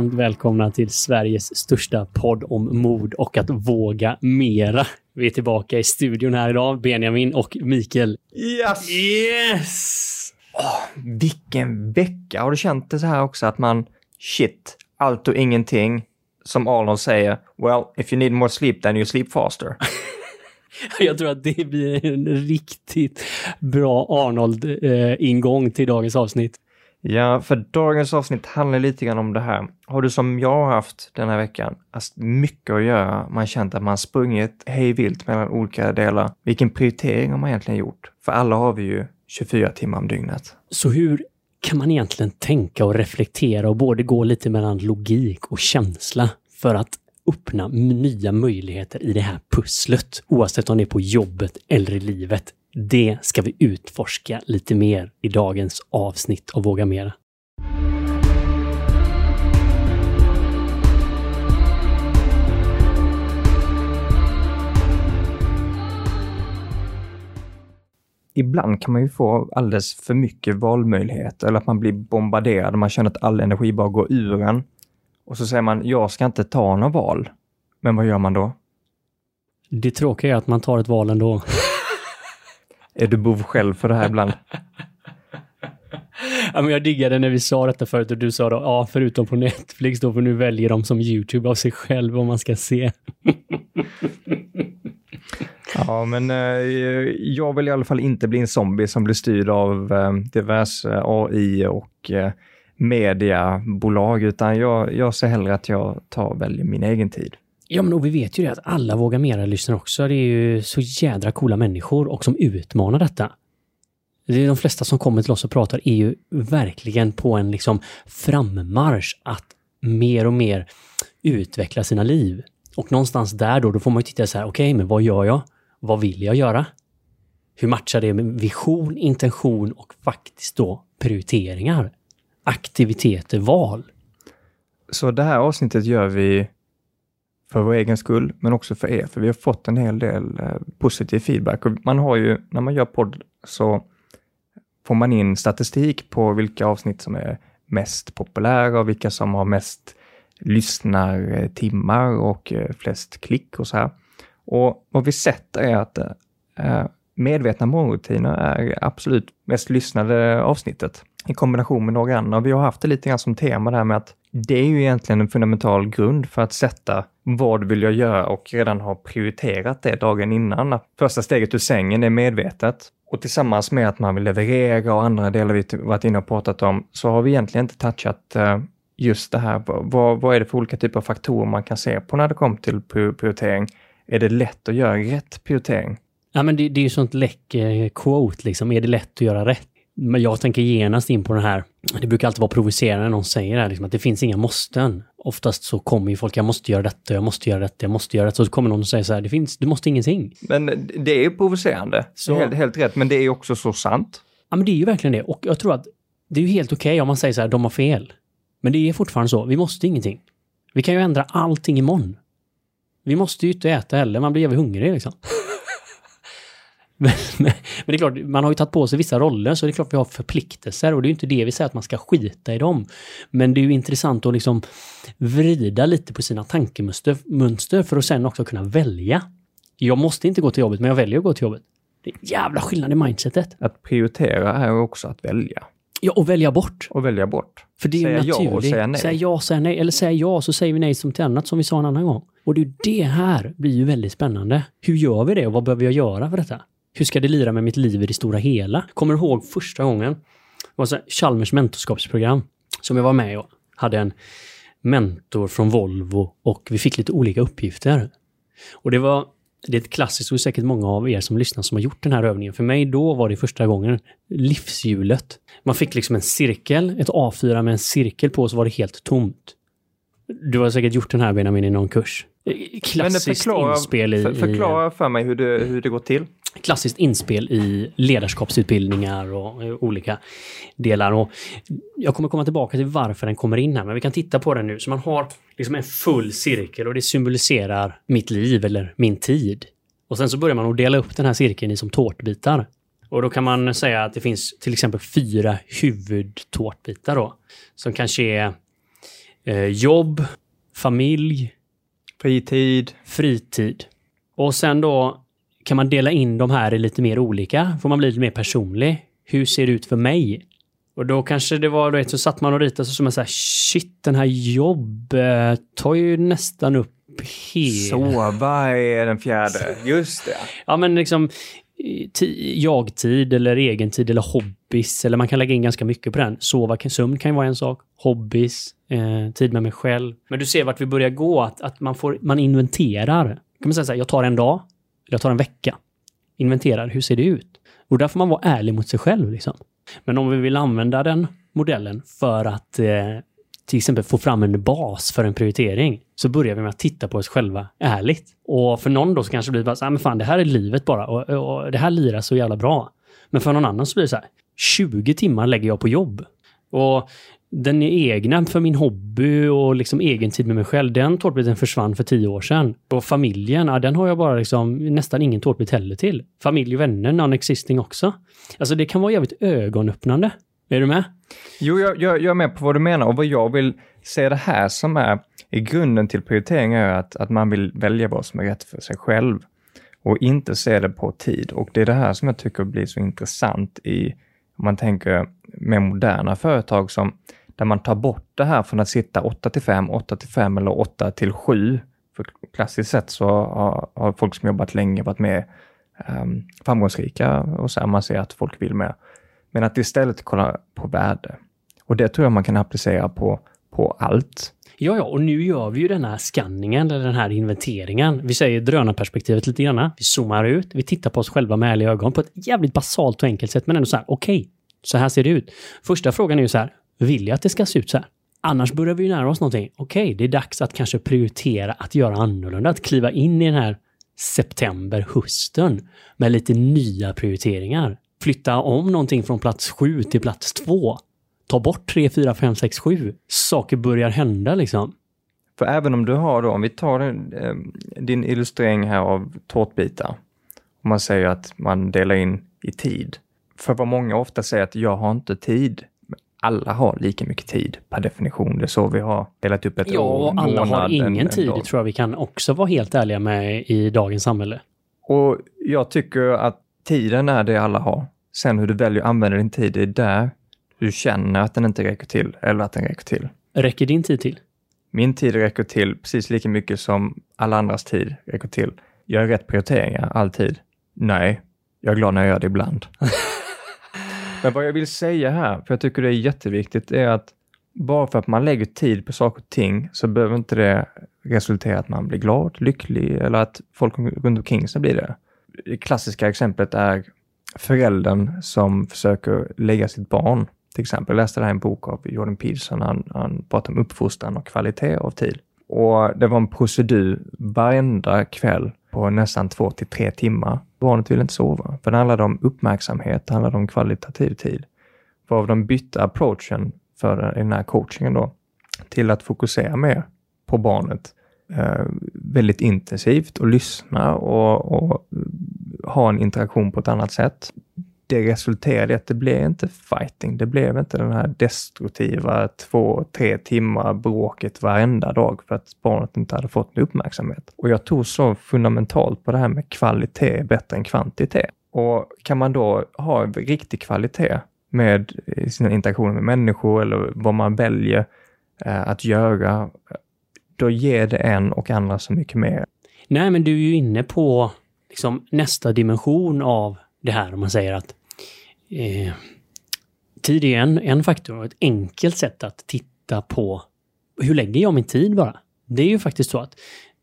varmt välkomna till Sveriges största podd om mod och att våga mera. Vi är tillbaka i studion här idag, Benjamin och Mikael. Yes! Yes! Åh, vilken vecka! Har du känt det så här också att man, shit, allt och ingenting. Som Arnold säger, well, if you need more sleep then you sleep faster. Jag tror att det blir en riktigt bra Arnold-ingång till dagens avsnitt. Ja, för dagens avsnitt handlar lite grann om det här. Har du som jag har haft den här veckan, haft mycket att göra, man känt att man sprungit hej vilt mellan olika delar. Vilken prioritering har man egentligen gjort? För alla har vi ju 24 timmar om dygnet. Så hur kan man egentligen tänka och reflektera och både gå lite mellan logik och känsla för att öppna nya möjligheter i det här pusslet, oavsett om det är på jobbet eller i livet. Det ska vi utforska lite mer i dagens avsnitt av Våga Mera. Ibland kan man ju få alldeles för mycket valmöjligheter eller att man blir bombarderad och man känner att all energi bara går ur en. Och så säger man, jag ska inte ta några val. Men vad gör man då? Det tråkiga är att man tar ett val ändå. Är du bov själv för det här ibland? Ja, men jag diggade när vi sa detta förut och du sa då, ja, förutom på Netflix då, för nu väljer de som YouTube av sig själv vad man ska se. Ja, men eh, jag vill i alla fall inte bli en zombie som blir styrd av eh, diverse AI och eh, mediebolag, utan jag, jag ser hellre att jag tar och väljer min egen tid. Ja, men och vi vet ju det att alla vågar mera lyssnar också. Det är ju så jädra coola människor och som utmanar detta. Det är de flesta som kommer till oss och pratar är ju verkligen på en liksom frammarsch att mer och mer utveckla sina liv. Och någonstans där då, då får man ju titta så här, okej, okay, men vad gör jag? Vad vill jag göra? Hur matchar det med vision, intention och faktiskt då prioriteringar? Aktiviteter, val. Så det här avsnittet gör vi för vår egen skull, men också för er, för vi har fått en hel del eh, positiv feedback. Och man har ju, när man gör podd så får man in statistik på vilka avsnitt som är mest populära och vilka som har mest lyssnartimmar och eh, flest klick och så här. Och vad vi sett är att eh, medvetna morgonrutiner är absolut mest lyssnade avsnittet i kombination med några andra. Vi har haft det lite grann som tema där med att det är ju egentligen en fundamental grund för att sätta vad vill jag göra och redan ha prioriterat det dagen innan. Första steget ur sängen är medvetet. Och tillsammans med att man vill leverera och andra delar vi varit inne och pratat om, så har vi egentligen inte touchat eh, just det här. Vad, vad är det för olika typer av faktorer man kan se på när det kommer till prioritering? Är det lätt att göra rätt prioritering? Ja, men det, det är ju sånt läcker quote liksom. Är det lätt att göra rätt? Men jag tänker genast in på den här, det brukar alltid vara provocerande när någon säger det här, liksom, att det finns inga måsten. Oftast så kommer ju folk, jag måste göra detta, jag måste göra detta, jag måste göra detta. Så kommer någon och säger så här, det finns, du måste ingenting. Men det är ju provocerande, så... helt, helt rätt, men det är ju också så sant. Ja, men det är ju verkligen det. Och jag tror att det är ju helt okej okay om man säger så här, de har fel. Men det är fortfarande så, vi måste ingenting. Vi kan ju ändra allting imorgon. Vi måste ju inte äta heller, man blir jävligt hungrig liksom. Men, men, men, det är klart, man har ju tagit på sig vissa roller så det är klart vi har förpliktelser och det är ju inte det vi säger att man ska skita i dem. Men det är ju intressant att liksom vrida lite på sina tankemönster för att sen också kunna välja. Jag måste inte gå till jobbet men jag väljer att gå till jobbet. Det är jävla skillnad i mindsetet. Att prioritera är också att välja. Ja, och välja bort. Och välja bort. För det är säga naturligt. ja och säga nej. Säga ja, säga nej. Eller säga ja så säger vi nej som till annat som vi sa en annan gång. Och det det här blir ju väldigt spännande. Hur gör vi det och vad behöver jag göra för detta? Hur ska det lira med mitt liv i det stora hela? Kommer ihåg första gången? Det var så Chalmers mentorskapsprogram som jag var med och hade en mentor från Volvo och vi fick lite olika uppgifter. Och det var det är ett klassiskt och säkert många av er som lyssnar som har gjort den här övningen. För mig då var det första gången livshjulet. Man fick liksom en cirkel, ett A4 med en cirkel på så var det helt tomt. Du har säkert gjort den här Benjamin i någon kurs. Klassiskt förklara, inspel i... För, förklara för mig hur det, hur det går till klassiskt inspel i ledarskapsutbildningar och olika delar. Och jag kommer komma tillbaka till varför den kommer in här, men vi kan titta på den nu. Så man har liksom en full cirkel och det symboliserar mitt liv eller min tid. Och sen så börjar man att dela upp den här cirkeln i som tårtbitar. Och då kan man säga att det finns till exempel fyra huvudtårtbitar då. Som kanske är eh, jobb, familj, fritid. fritid. Och sen då kan man dela in de här i lite mer olika. Får man bli lite mer personlig. Hur ser det ut för mig? Och då kanske det var, vet, så satt man och ritade så som man säger shit, den här jobb eh, tar ju nästan upp hela... Sova är den fjärde, just det. Ja, men liksom jagtid eller egentid eller hobbys. Eller man kan lägga in ganska mycket på den. Sova, sömn kan ju vara en sak. Hobbys, eh, tid med mig själv. Men du ser vart vi börjar gå, att, att man, får, man inventerar. Kan man säga så här, jag tar en dag, jag tar en vecka. Inventerar, hur ser det ut? Och där får man vara ärlig mot sig själv. Liksom. Men om vi vill använda den modellen för att eh, till exempel få fram en bas för en prioritering, så börjar vi med att titta på oss själva ärligt. Och för någon då så kanske det blir bara så här, ah, men fan det här är livet bara och, och det här lirar så jävla bra. Men för någon annan så blir det så här, 20 timmar lägger jag på jobb. Och den egna för min hobby och liksom egen tid med mig själv, den tårtbiten försvann för tio år sedan. Och familjen, ja, den har jag bara liksom nästan ingen tårtbit heller till. Familj och vänner, non-existing också. Alltså det kan vara jävligt ögonöppnande. Är du med? Jo, jag, jag, jag är med på vad du menar och vad jag vill se det här som är i grunden till prioritering är att, att man vill välja vad som är rätt för sig själv och inte se det på tid. Och det är det här som jag tycker blir så intressant i, om man tänker mer moderna företag som där man tar bort det här från att sitta 8 till 5, 8 till 5 eller 8 till 7. För klassiskt sett så har, har folk som jobbat länge varit mer um, framgångsrika och så här, man ser att folk vill mer. Men att istället kolla på värde. Och det tror jag man kan applicera på, på allt. Ja, ja, och nu gör vi ju den här skanningen, eller den här inventeringen. Vi säger drönarperspektivet lite grann. Vi zoomar ut, vi tittar på oss själva med ärliga ögon på ett jävligt basalt och enkelt sätt, men ändå så här, okej, okay, så här ser det ut. Första frågan är ju så här, vill jag att det ska se ut så här? Annars börjar vi ju nära oss någonting. Okej, okay, det är dags att kanske prioritera att göra annorlunda, att kliva in i den här september, hösten med lite nya prioriteringar flytta om någonting från plats 7 till plats 2. Ta bort 3, 4, 5, 6, 7. Saker börjar hända liksom. För även om du har då, om vi tar eh, din illustrering här av tårtbitar. Om man säger att man delar in i tid. För vad många ofta säger att jag har inte tid. Alla har lika mycket tid per definition. Det är så vi har delat upp ett ja, år, Ja, alla månad, har ingen en, tid. Det tror jag vi kan också vara helt ärliga med i dagens samhälle. Och jag tycker att tiden är det alla har. Sen hur du väljer att använda din tid, det är där du känner att den inte räcker till eller att den räcker till. Räcker din tid till? Min tid räcker till precis lika mycket som alla andras tid räcker till. Jag Gör rätt prioriteringar alltid? Nej, jag är glad när jag gör det ibland. Men vad jag vill säga här, för jag tycker det är jätteviktigt, är att bara för att man lägger tid på saker och ting så behöver inte det resultera i att man blir glad, lycklig eller att folk runt omkring sig blir det. Det klassiska exemplet är föräldern som försöker lägga sitt barn, till exempel. Jag läste det här i en bok av Jordan Peterson, han, han pratar om uppfostran och kvalitet av tid. Och det var en procedur varenda kväll på nästan två till tre timmar. Barnet ville inte sova, för det handlade om uppmärksamhet, det handlade om kvalitativ tid. Varav de bytte approachen för den här coachingen då, till att fokusera mer på barnet eh, väldigt intensivt och lyssna och, och ha en interaktion på ett annat sätt. Det resulterade i att det blev inte fighting. Det blev inte den här destruktiva två, tre timmar bråket varenda dag för att barnet inte hade fått uppmärksamhet. Och jag tog så fundamentalt på det här med kvalitet bättre än kvantitet. Och kan man då ha riktig kvalitet med sina interaktioner med människor eller vad man väljer eh, att göra, då ger det en och andra så mycket mer. Nej, men du är ju inne på liksom nästa dimension av det här om man säger att eh, tid är en, en faktor och ett enkelt sätt att titta på hur lägger jag min tid bara? Det är ju faktiskt så att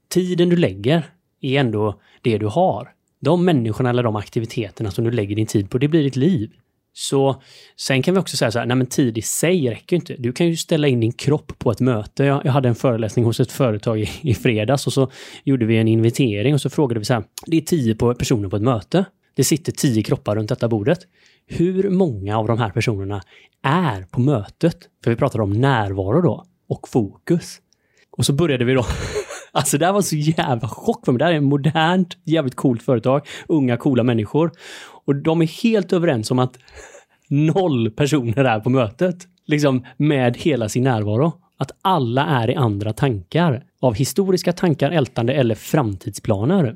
tiden du lägger är ändå det du har. De människorna eller de aktiviteterna som du lägger din tid på, det blir ditt liv. Så sen kan vi också säga så här, nej men tid i sig räcker inte. Du kan ju ställa in din kropp på ett möte. Jag, jag hade en föreläsning hos ett företag i, i, fredags och så gjorde vi en invitering och så frågade vi så här, det är tio på, personer på ett möte. Det sitter tio kroppar runt detta bordet. Hur många av de här personerna är på mötet? För vi pratade om närvaro då och fokus. Och så började vi då Alltså det här var så jävla chock för mig. Det här är ett modernt, jävligt coolt företag. Unga, coola människor. Och de är helt överens om att noll personer är på mötet. Liksom med hela sin närvaro. att alla är i andra tankar. Av historiska tankar, ältande eller framtidsplaner.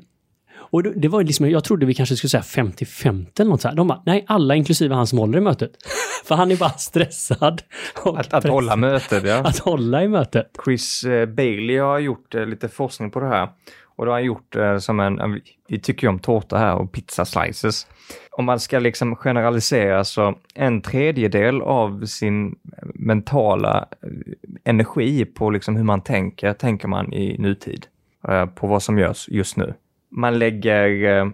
Och det var liksom, jag trodde vi kanske skulle säga 50-50 eller något så här. De bara, nej, alla inklusive han som håller i mötet. För han är bara stressad. Att, att hålla mötet, ja. Att hålla i mötet. Chris eh, Bailey har gjort eh, lite forskning på det här. Och då har han gjort eh, som en, vi tycker ju om tårta här och pizza slices. Om man ska liksom generalisera så en tredjedel av sin mentala energi på liksom hur man tänker, tänker man i nutid. På vad som görs just nu man lägger eh,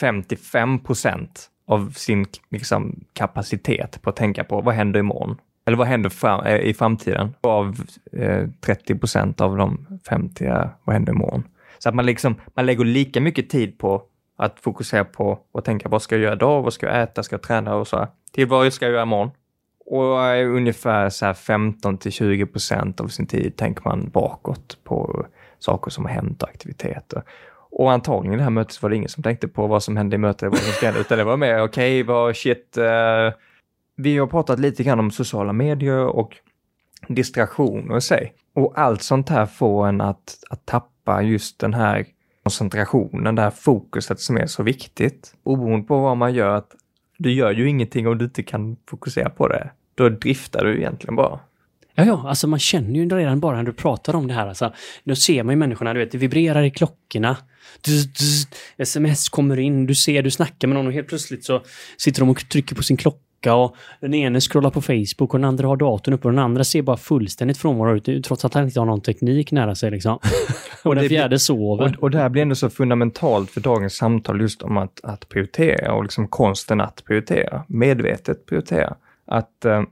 55 procent av sin liksom, kapacitet på att tänka på vad händer imorgon? Eller vad händer fram, eh, i framtiden? Av eh, 30 procent av de 50 vad händer imorgon? Så att man, liksom, man lägger lika mycket tid på att fokusera på och tänka vad ska jag göra idag, vad ska jag äta, ska jag träna och så. Till vad ska jag göra imorgon? Och eh, ungefär så 15 till 20 procent av sin tid tänker man bakåt på saker som har hänt och aktiviteter. Och antagligen i det här mötet var det ingen som tänkte på vad som hände i mötet, vad som ska hända, utan det var mer okej, okay, vad shit. Uh, vi har pratat lite grann om sociala medier och distraktioner i sig. Och allt sånt här får en att, att tappa just den här koncentrationen, det här fokuset som är så viktigt. Oberoende på vad man gör, att du gör ju ingenting om du inte kan fokusera på det. Då driftar du egentligen bara. Ja, ja, alltså man känner ju redan bara när du pratar om det här. Alltså, då ser man ju människorna, du vet, det vibrerar i klockorna. Sms kommer in, du ser, du snackar med någon och helt plötsligt så sitter de och trycker på sin klocka och den ene scrollar på Facebook och den andra har datorn uppe och den andra ser bara fullständigt frånvarande ut trots att han inte har någon teknik nära sig liksom. och den fjärde sover. Och, och det här blir ändå så fundamentalt för dagens samtal just om att, att prioritera och liksom konsten att prioritera, medvetet prioritera. Att eh,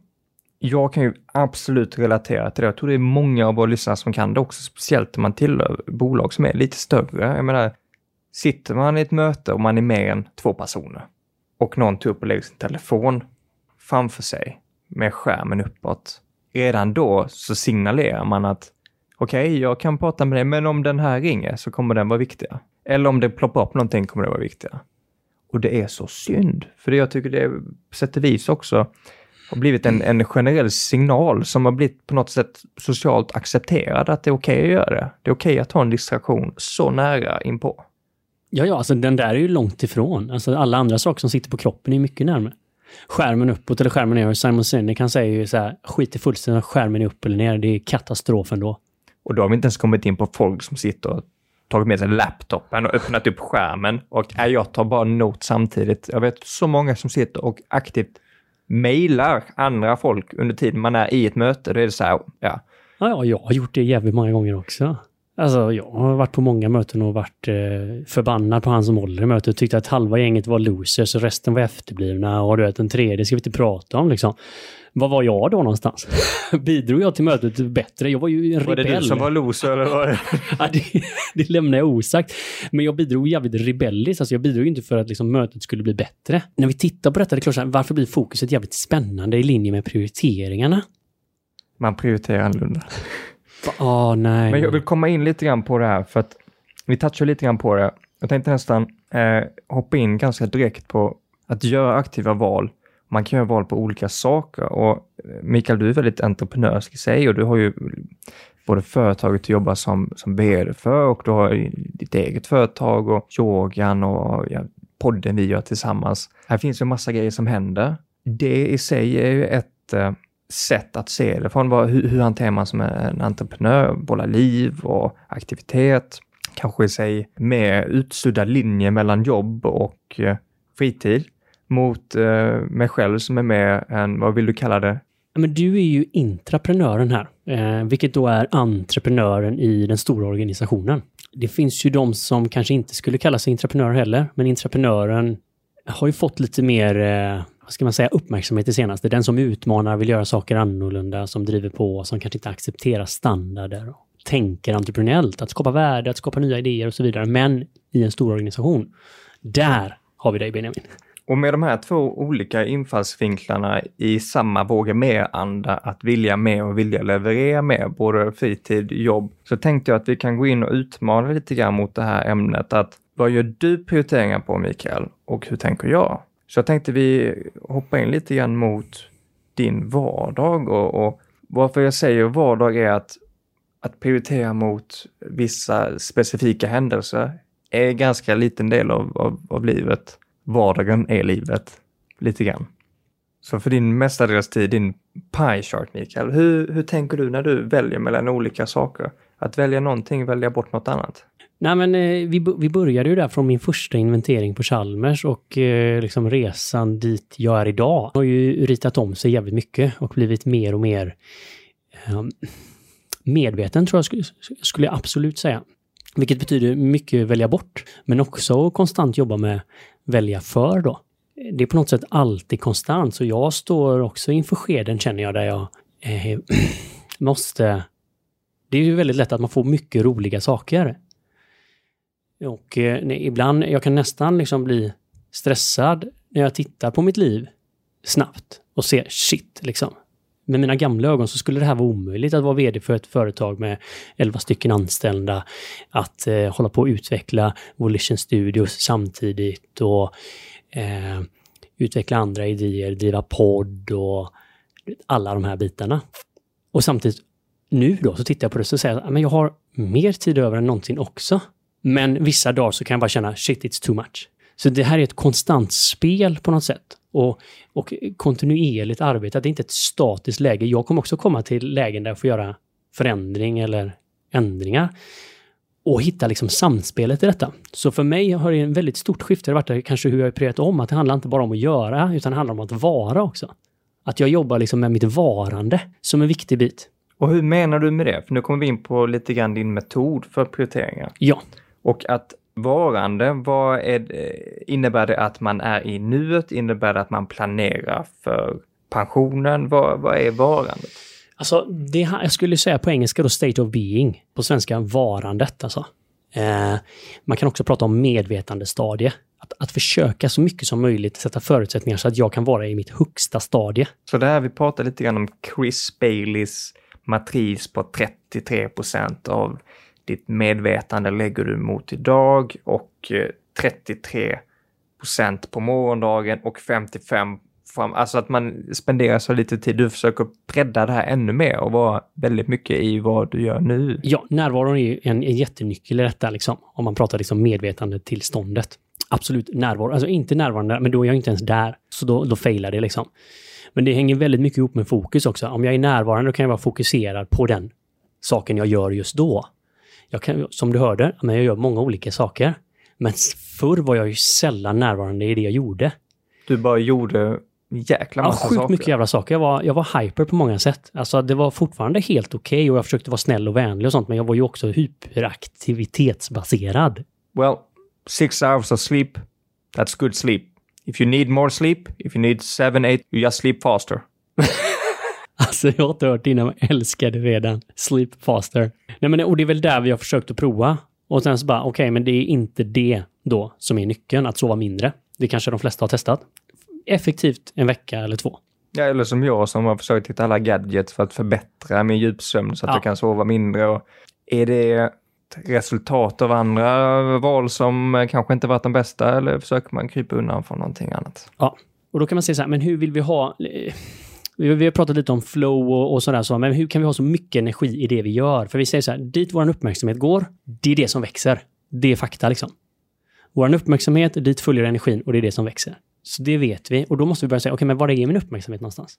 jag kan ju absolut relatera till det. Jag tror det är många av våra lyssnare som kan det också, speciellt om man tillhör bolag som är lite större. Jag menar, sitter man i ett möte och man är mer än två personer och någon tar upp och lägger sin telefon framför sig med skärmen uppåt. Redan då så signalerar man att okej, okay, jag kan prata med dig, men om den här ringer så kommer den vara viktigare. Eller om det ploppar upp någonting kommer det vara viktigare. Och det är så synd, för det jag tycker det är på sätt och vis också har blivit en, en generell signal som har blivit på något sätt socialt accepterad att det är okej okay att göra det. Det är okej okay att ha en distraktion så nära inpå. Ja, ja, alltså den där är ju långt ifrån. Alltså alla andra saker som sitter på kroppen är mycket närmare. Skärmen uppåt eller skärmen ner. Simon Sinek kan säga ju så här, skit i fullständigt skärmen är upp eller ner. Det är katastrof ändå. Och då har vi inte ens kommit in på folk som sitter och tagit med sig laptopen och öppnat upp skärmen och äh, jag tar bara not samtidigt. Jag vet så många som sitter och aktivt mejlar andra folk under tiden man är i ett möte. Då är det så här, ja. Ja, jag har gjort det jävligt många gånger också. Alltså, jag har varit på många möten och varit eh, förbannad på han som håller i mötet. Tyckte att halva gänget var losers och resten var efterblivna. Och du vet, den tredje ska vi inte prata om liksom. Vad var jag då någonstans? Bidrog jag till mötet bättre? Jag var ju en rebell. Var det du som var loser eller var det? ja, det, det lämnar jag osagt. Men jag bidrog jävligt rebelliskt. Alltså jag bidrog inte för att liksom mötet skulle bli bättre. När vi tittar på detta, det är klart, varför blir fokuset jävligt spännande i linje med prioriteringarna? Man prioriterar annorlunda. Oh, nej. Men jag vill komma in lite grann på det här, för att vi touchar lite grann på det. Jag tänkte nästan eh, hoppa in ganska direkt på att göra aktiva val man kan göra val på olika saker och eh, Mikael, du är väldigt entreprenörsk i sig och du har ju både företaget du jobbar som, som vd för och du har ditt eget företag och yogan och ja, podden vi gör tillsammans. Här finns ju en massa grejer som händer. Det i sig är ju ett eh, sätt att se det från. Vad, hur, hur hanterar man som en entreprenör, både liv och aktivitet? Kanske i sig mer utsudda linje mellan jobb och eh, fritid mot eh, mig själv som är mer en, vad vill du kalla det? Men du är ju intraprenören här, eh, vilket då är entreprenören i den stora organisationen. Det finns ju de som kanske inte skulle kalla sig intraprenör heller, men intraprenören har ju fått lite mer, eh, vad ska man säga, uppmärksamhet det senaste. Den som utmanar, vill göra saker annorlunda, som driver på, som kanske inte accepterar standarder. och Tänker entreprenöriellt, att skapa värde, att skapa nya idéer och så vidare, men i en stor organisation. Där har vi dig Benjamin. Och med de här två olika infallsvinklarna i samma våga med-anda, att vilja med och vilja leverera med, både fritid, jobb, så tänkte jag att vi kan gå in och utmana lite grann mot det här ämnet att vad gör du prioriteringar på Mikael och hur tänker jag? Så jag tänkte vi hoppa in lite grann mot din vardag och, och varför jag säger vardag är att, att prioritera mot vissa specifika händelser är en ganska liten del av, av, av livet. Vardagen är livet, lite grann. Så för din mestadels tid, din pie chart, Mikael, hur, hur tänker du när du väljer mellan olika saker? Att välja någonting, välja bort något annat? Nej, men eh, vi, vi började ju där från min första inventering på Chalmers och eh, liksom resan dit jag är idag har ju ritat om sig jävligt mycket och blivit mer och mer eh, medveten tror jag skulle, skulle jag absolut säga. Vilket betyder mycket välja bort, men också konstant jobba med välja för då. Det är på något sätt alltid konstant, så jag står också inför skeden känner jag där jag eh, måste... Det är ju väldigt lätt att man får mycket roliga saker. Och eh, nej, ibland, jag kan nästan liksom bli stressad när jag tittar på mitt liv snabbt och ser shit, liksom. Med mina gamla ögon så skulle det här vara omöjligt att vara VD för ett företag med 11 stycken anställda, att eh, hålla på att utveckla Volition Studios samtidigt och eh, utveckla andra idéer, driva podd och alla de här bitarna. Och samtidigt nu då så tittar jag på det och säger att jag har mer tid över än någonsin också. Men vissa dagar så kan jag bara känna shit, it's too much. Så det här är ett konstant spel på något sätt. Och, och kontinuerligt arbete, det är inte ett statiskt läge. Jag kommer också komma till lägen där jag får göra förändring eller ändringar. Och hitta liksom samspelet i detta. Så för mig har det en väldigt stort skifte varit kanske hur jag har prioriterat om. Att det handlar inte bara om att göra, utan det handlar om att vara också. Att jag jobbar liksom med mitt varande som en viktig bit. Och hur menar du med det? För nu kommer vi in på lite grann din metod för prioriteringar. Ja. Och att varande, vad är, innebär det att man är i nuet? Innebär det att man planerar för pensionen? Vad, vad är varandet? Alltså, det, jag skulle säga på engelska då state of being. På svenska varandet alltså. Eh, man kan också prata om medvetandestadie. Att, att försöka så mycket som möjligt sätta förutsättningar så att jag kan vara i mitt högsta stadie. Så det här vi pratar lite grann om Chris Baileys matris på 33 procent av ditt medvetande lägger du mot idag och eh, 33 procent på morgondagen och 55 fram, alltså att man spenderar så lite tid. Du försöker bredda det här ännu mer och vara väldigt mycket i vad du gör nu. Ja, närvaron är en, en jättenyckel i detta, liksom, om man pratar liksom medvetandetillståndet. Absolut närvaro, alltså inte närvarande, men då är jag inte ens där. Så då, då failar det liksom. Men det hänger väldigt mycket ihop med fokus också. Om jag är närvarande då kan jag vara fokuserad på den saken jag gör just då. Jag kan, som du hörde, men jag gör många olika saker. Men förr var jag ju sällan närvarande i det jag gjorde. Du bara gjorde jäkla massa ja, sjukt saker. mycket jävla saker. Jag var, jag var hyper på många sätt. Alltså det var fortfarande helt okej okay och jag försökte vara snäll och vänlig och sånt, men jag var ju också hyperaktivitetsbaserad. Well, six hours of sleep, that's good sleep. If you need more sleep, if you need seven, eight, you just sleep faster. Alltså jag har inte hört innan, jag älskar det redan. Sleep faster. Nej men och det är väl där vi har försökt att prova. Och sen så bara, okej, okay, men det är inte det då som är nyckeln, att sova mindre. Det kanske de flesta har testat. Effektivt en vecka eller två. Ja, eller som jag som har försökt hitta alla gadgets för att förbättra min djupsömn så att ja. jag kan sova mindre. Och är det resultat av andra val som kanske inte varit de bästa eller försöker man krypa undan från någonting annat? Ja, och då kan man säga så här, men hur vill vi ha vi, vi har pratat lite om flow och, och sådär, så, men hur kan vi ha så mycket energi i det vi gör? För vi säger så här, dit vår uppmärksamhet går, det är det som växer. Det är fakta liksom. Vår uppmärksamhet, dit följer energin och det är det som växer. Så det vet vi och då måste vi börja säga, okej, okay, men var är min uppmärksamhet någonstans?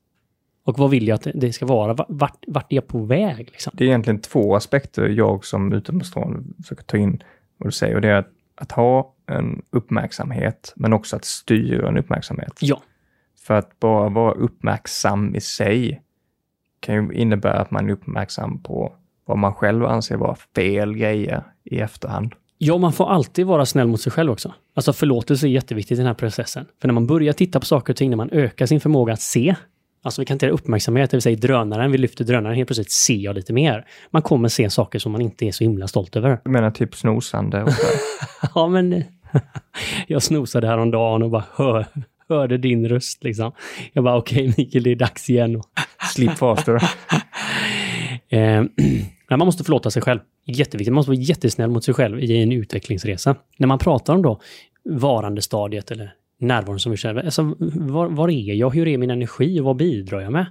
Och vad vill jag att det ska vara? Vart, vart är jag på väg? Liksom? Det är egentligen två aspekter jag som utomstående försöker ta in vad du säger och det är att, att ha en uppmärksamhet men också att styra en uppmärksamhet. Ja. För att bara vara uppmärksam i sig kan ju innebära att man är uppmärksam på vad man själv anser vara fel grejer i efterhand. Ja, man får alltid vara snäll mot sig själv också. Alltså förlåtelse är jätteviktigt i den här processen. För när man börjar titta på saker och ting, när man ökar sin förmåga att se, alltså vi kan ta uppmärksamhet, det vill säga drönaren, vi lyfter drönaren, helt plötsligt ser jag lite mer. Man kommer se saker som man inte är så himla stolt över. Du menar typ snosande? Ja, men jag snosade häromdagen och bara hör, hörde din röst liksom. Jag bara okej okay, Mikael, det är dags igen. Sleep faster. eh, man måste förlåta sig själv. Jätteviktigt. Man måste vara jättesnäll mot sig själv i en utvecklingsresa. När man pratar om då varandestadiet eller närvaron som vi känner. Alltså, var, var är jag? Hur är min energi och vad bidrar jag med?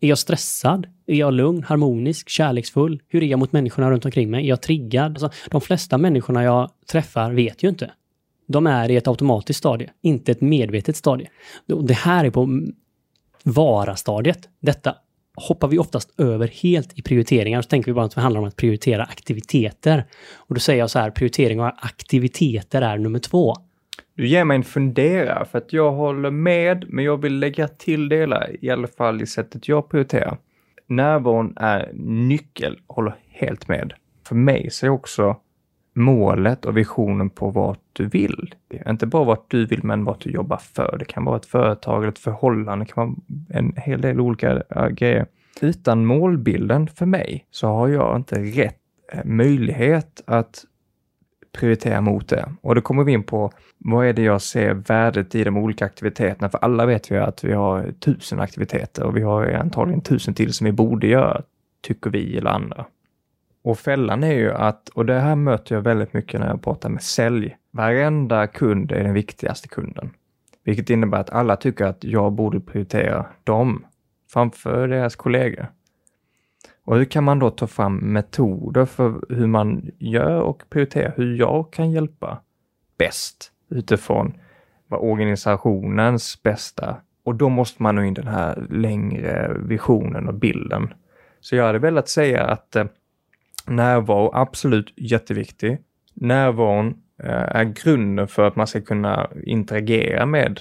Är jag stressad? Är jag lugn, harmonisk, kärleksfull? Hur är jag mot människorna runt omkring mig? Är jag triggad? Alltså, de flesta människorna jag träffar vet ju inte. De är i ett automatiskt stadie, inte ett medvetet stadie. Det här är på vara-stadiet. Detta hoppar vi oftast över helt i prioriteringar. Så tänker vi bara att det handlar om att prioritera aktiviteter. Och då säger jag så här, prioritering av aktiviteter är nummer två. Du ger mig en fundera för att jag håller med, men jag vill lägga till delar, i alla fall i sättet jag prioriterar. Närvaron är nyckel, håller helt med. För mig så är också målet och visionen på vart du vill. Inte bara vart du vill, men vart du jobbar för. Det kan vara ett företag eller ett förhållande, det kan vara en hel del olika äh, grejer. Utan målbilden för mig så har jag inte rätt äh, möjlighet att prioritera mot det. Och då kommer vi in på vad är det jag ser värdet i de olika aktiviteterna? För alla vet vi att vi har tusen aktiviteter och vi har antagligen tusen till som vi borde göra, tycker vi eller andra. Och fällan är ju att, och det här möter jag väldigt mycket när jag pratar med sälj, varenda kund är den viktigaste kunden. Vilket innebär att alla tycker att jag borde prioritera dem framför deras kollegor. Och hur kan man då ta fram metoder för hur man gör och prioriterar hur jag kan hjälpa bäst utifrån vad organisationens bästa och då måste man nog in den här längre visionen och bilden. Så jag hade velat säga att eh, närvaro absolut jätteviktig. Närvaron eh, är grunden för att man ska kunna interagera med en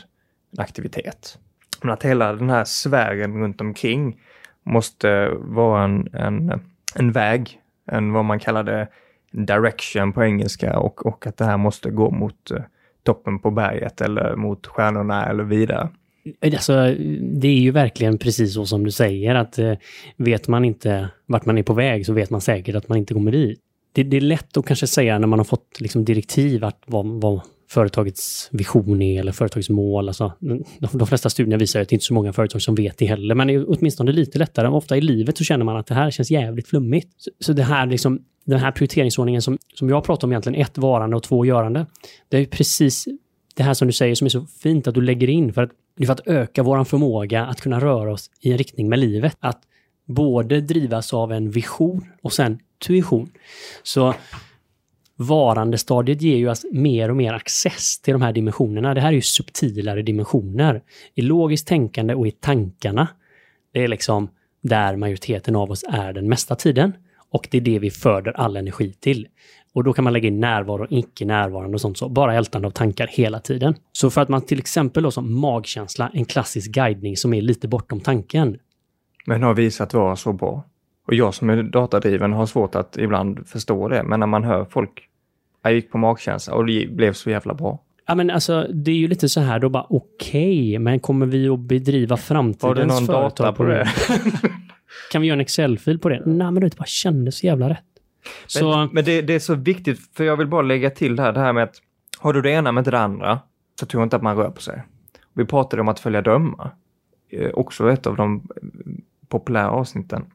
aktivitet. Men att hela den här sfären runt omkring måste vara en, en, en väg, en vad man kallar det direction på engelska och, och att det här måste gå mot eh, toppen på berget eller mot stjärnorna eller vidare. Alltså, det är ju verkligen precis så som du säger att eh, vet man inte vart man är på väg så vet man säkert att man inte kommer dit. Det, det är lätt att kanske säga när man har fått liksom, direktiv att vad, vad företagets vision är eller företagets mål. Alltså, de, de flesta studier visar att det inte är så många företag som vet det heller, men det är åtminstone lite lättare. Ofta i livet så känner man att det här känns jävligt flummigt. Så, så det här liksom, den här prioriteringsordningen som, som jag pratar om egentligen, ett varande och två görande, det är precis det här som du säger som är så fint att du lägger in för att det är för att öka vår förmåga att kunna röra oss i en riktning med livet. Att både drivas av en vision och sen tuition. Så varandestadiet ger ju oss mer och mer access till de här dimensionerna. Det här är ju subtilare dimensioner. I logiskt tänkande och i tankarna, det är liksom där majoriteten av oss är den mesta tiden. Och det är det vi föder all energi till. Och då kan man lägga in närvaro, icke närvarande och sånt så. Bara ältande av tankar hela tiden. Så för att man till exempel då som magkänsla, en klassisk guidning som är lite bortom tanken. Men har visat vara så bra. Och jag som är datadriven har svårt att ibland förstå det, men när man hör folk, jag gick på magkänsla och det blev så jävla bra. Ja, men alltså, det är ju lite så här då bara okej, okay, men kommer vi att bedriva framtidens företag? Har du någon data på det? kan vi göra en Excel-fil på det? Nej, men det bara kändes så jävla rätt. Så... Men, men det, det, är så viktigt, för jag vill bara lägga till det här, det här med att har du det ena med det andra, så tror jag inte att man rör på sig. Vi pratade om att följa drömmar. Eh, också ett av de populära avsnitten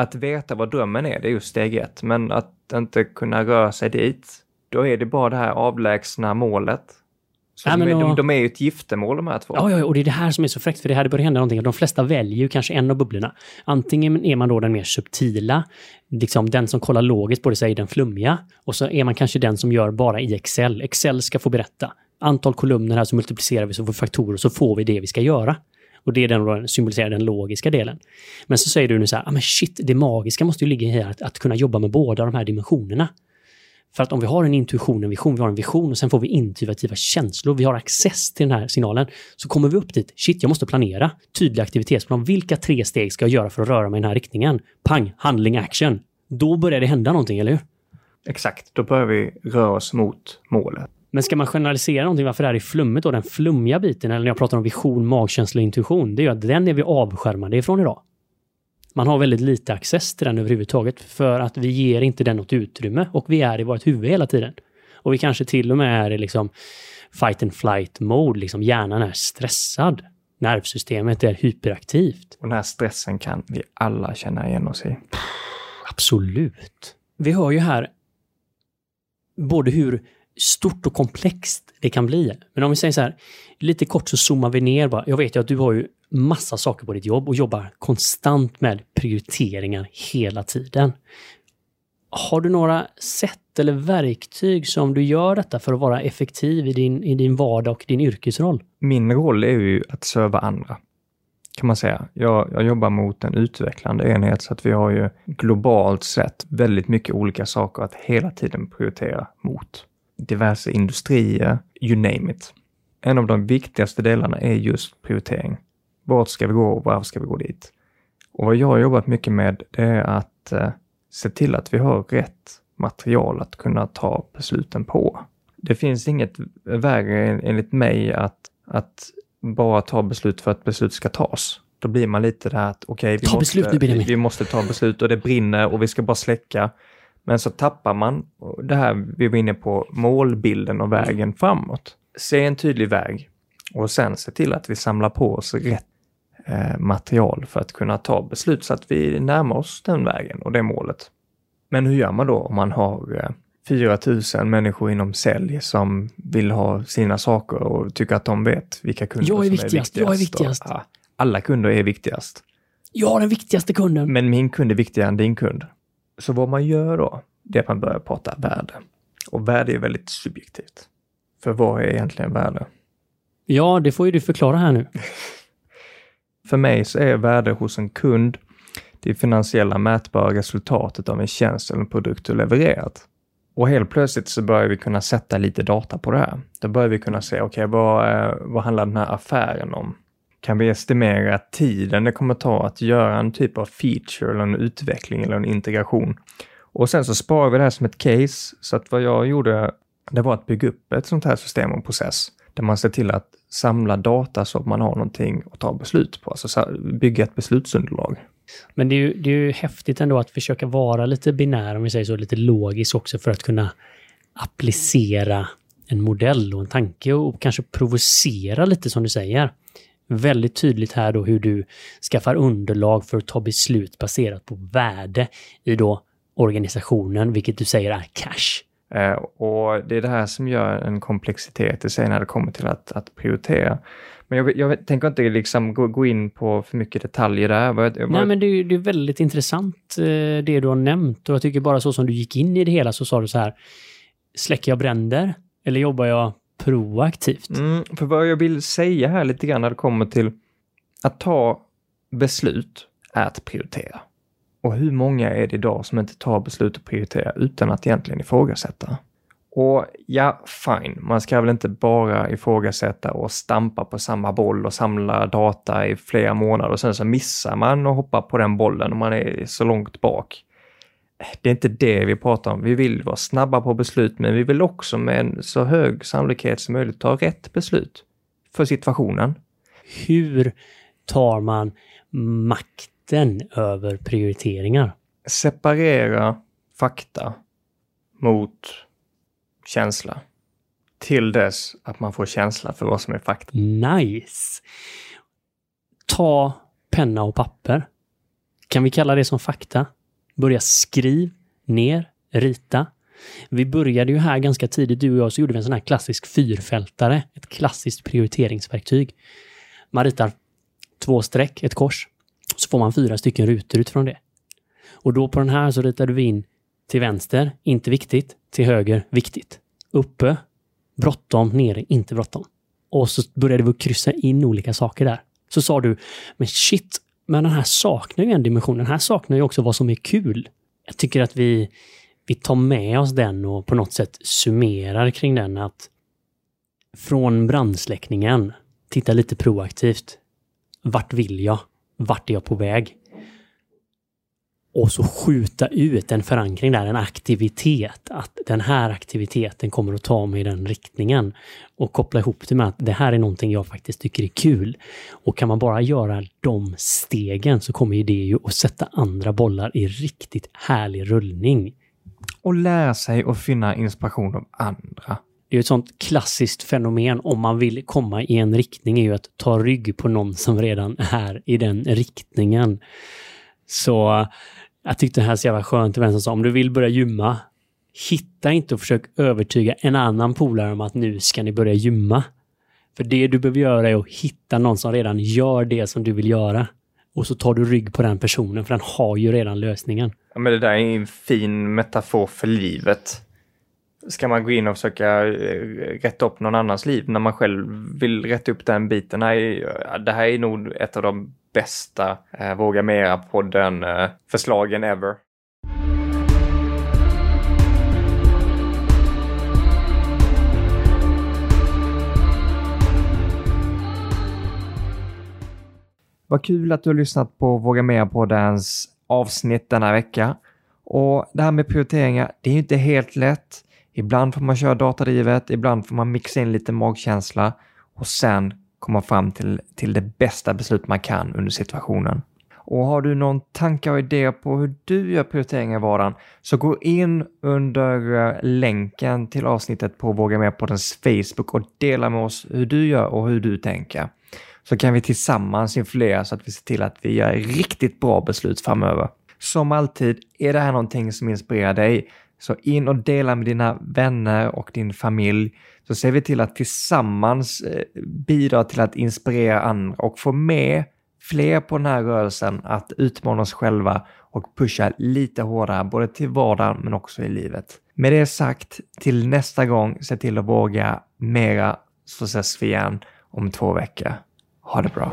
att veta vad drömmen är, det är ju steg ett. Men att inte kunna röra sig dit, då är det bara det här avlägsna målet. Så ja, de, är, de, de, är ju ett giftermål de här två. Ja, ja, och det är det här som är så fräckt, för det här börjar hända någonting. De flesta väljer ju kanske en av bubblorna. Antingen är man då den mer subtila, liksom den som kollar logiskt på det, säger den flummiga. Och så är man kanske den som gör bara i Excel. Excel ska få berätta. Antal kolumner här så multiplicerar vi så får faktorer så får vi det vi ska göra. Och det är den då symboliserar den logiska delen. Men så säger du nu så här, ah, men shit, det magiska måste ju ligga i att, att kunna jobba med båda de här dimensionerna. För att om vi har en intuition, en vision, vi har en vision och sen får vi intuitiva känslor, vi har access till den här signalen, så kommer vi upp dit. Shit, jag måste planera. Tydlig aktivitetsplan. Vilka tre steg ska jag göra för att röra mig i den här riktningen? Pang, handling, action. Då börjar det hända någonting, eller hur? Exakt, då börjar vi röra oss mot målet. Men ska man generalisera någonting, varför det här är flummigt då, den flummiga biten, eller när jag pratar om vision, magkänsla och intuition, det är ju att den är vi avskärmade ifrån idag. Man har väldigt lite access till den överhuvudtaget för att vi ger inte den något utrymme och vi är i vårt huvud hela tiden. Och vi kanske till och med är i liksom fight and flight mode, liksom hjärnan är stressad. Nervsystemet är hyperaktivt. Och den här stressen kan vi alla känna igen oss i. Absolut. Vi hör ju här både hur stort och komplext det kan bli. Men om vi säger så här, lite kort så zoomar vi ner bara. Jag vet ju att du har ju massa saker på ditt jobb och jobbar konstant med prioriteringar hela tiden. Har du några sätt eller verktyg som du gör detta för att vara effektiv i din, i din vardag och din yrkesroll? Min roll är ju att serva andra, kan man säga. Jag, jag jobbar mot en utvecklande enhet så att vi har ju globalt sett väldigt mycket olika saker att hela tiden prioritera mot. Diverse industrier, you name it. En av de viktigaste delarna är just prioritering. Vart ska vi gå och varför ska vi gå dit? Och vad jag har jobbat mycket med, det är att eh, se till att vi har rätt material att kunna ta besluten på. Det finns inget värre enligt mig att, att bara ta beslut för att beslut ska tas. Då blir man lite där att okej, okay, vi, måste, vi, vi måste ta beslut och det brinner och vi ska bara släcka. Men så tappar man det här vi var inne på, målbilden och vägen framåt. Se en tydlig väg och sen se till att vi samlar på oss rätt eh, material för att kunna ta beslut så att vi närmar oss den vägen och det målet. Men hur gör man då om man har eh, 4 000 människor inom sälj som vill ha sina saker och tycker att de vet vilka kunder jag är som viktigast, är viktigast. Jag är viktigast. Och, alla kunder är viktigast. Jag är den viktigaste kunden. Men min kund är viktigare än din kund. Så vad man gör då, det är att man börjar prata värde. Och värde är väldigt subjektivt. För vad är egentligen värde? Ja, det får ju du förklara här nu. För mig så är värde hos en kund det finansiella mätbara resultatet av en tjänst eller en produkt du levererat. Och helt plötsligt så börjar vi kunna sätta lite data på det här. Då börjar vi kunna se, okej, okay, vad, vad handlar den här affären om? Kan vi estimera tiden det kommer ta att göra en typ av feature eller en utveckling eller en integration? Och sen så sparar vi det här som ett case. Så att vad jag gjorde, det var att bygga upp ett sånt här system och process där man ser till att samla data så att man har någonting att ta beslut på, alltså bygga ett beslutsunderlag. Men det är, ju, det är ju häftigt ändå att försöka vara lite binär, om vi säger så, lite logisk också för att kunna applicera en modell och en tanke och kanske provocera lite som du säger. Väldigt tydligt här då hur du skaffar underlag för att ta beslut baserat på värde i då organisationen, vilket du säger är cash. Eh, och det är det här som gör en komplexitet i sig när det kommer till att, att prioritera. Men jag, jag tänker inte liksom gå, gå, in på för mycket detaljer där. Jag, jag, Nej, men det är, det är väldigt intressant eh, det du har nämnt och jag tycker bara så som du gick in i det hela så sa du så här. Släcker jag bränder eller jobbar jag proaktivt? Mm, för vad jag vill säga här lite grann när det kommer till att ta beslut är att prioritera. Och hur många är det idag som inte tar beslut och prioriterar utan att egentligen ifrågasätta? Och ja, fine, man ska väl inte bara ifrågasätta och stampa på samma boll och samla data i flera månader och sen så missar man och hoppar på den bollen och man är så långt bak. Det är inte det vi pratar om. Vi vill vara snabba på beslut, men vi vill också med en så hög sannolikhet som möjligt ta rätt beslut för situationen. Hur tar man makten över prioriteringar? Separera fakta mot känsla. Till dess att man får känsla för vad som är fakta. Nice! Ta penna och papper. Kan vi kalla det som fakta? Börja skriv ner, rita. Vi började ju här ganska tidigt, du och jag, så gjorde vi en sån här klassisk fyrfältare. Ett klassiskt prioriteringsverktyg. Man ritar två streck, ett kors. Så får man fyra stycken rutor utifrån det. Och då på den här så ritade vi in till vänster, inte viktigt. Till höger, viktigt. Uppe, bråttom. Nere, inte bråttom. Och så började vi kryssa in olika saker där. Så sa du, men shit, men den här saknar ju en dimension. Den här saknar ju också vad som är kul. Jag tycker att vi, vi tar med oss den och på något sätt summerar kring den att från brandsläckningen, titta lite proaktivt. Vart vill jag? Vart är jag på väg? Och så skjuta ut en förankring där, en aktivitet. Att den här aktiviteten kommer att ta mig i den riktningen. Och koppla ihop det med att det här är någonting jag faktiskt tycker är kul. Och kan man bara göra de stegen så kommer ju det ju att sätta andra bollar i riktigt härlig rullning. Och lära sig att finna inspiration av andra. Det är ett sånt klassiskt fenomen om man vill komma i en riktning är ju att ta rygg på någon som redan är i den riktningen. Så jag tyckte det här så jävla skönt, vem som sa om du vill börja gymma, hitta inte och försök övertyga en annan polare om att nu ska ni börja gymma. För det du behöver göra är att hitta någon som redan gör det som du vill göra. Och så tar du rygg på den personen, för den har ju redan lösningen. Ja, men det där är en fin metafor för livet. Ska man gå in och försöka eh, rätta upp någon annans liv när man själv vill rätta upp den biten? Nej, det här är nog ett av de bästa eh, Våga Mera-podden eh, förslagen ever. Vad kul att du har lyssnat på Våga Mera-poddens avsnitt denna vecka. Och det här med prioriteringar, det är inte helt lätt. Ibland får man köra datadrivet, ibland får man mixa in lite magkänsla och sen komma fram till, till det bästa beslut man kan under situationen. Och har du någon tanke och idé på hur du gör prioriteringar i vardagen så gå in under eh, länken till avsnittet på Våga Med på dens Facebook och dela med oss hur du gör och hur du tänker. Så kan vi tillsammans influera så att vi ser till att vi gör riktigt bra beslut framöver. Som alltid, är det här någonting som inspirerar dig så in och dela med dina vänner och din familj så ser vi till att tillsammans eh, bidra till att inspirera andra och få med fler på den här rörelsen att utmana oss själva och pusha lite hårdare både till vardagen men också i livet. Med det sagt, till nästa gång, se till att våga mera så ses vi igen om två veckor. Ha det bra.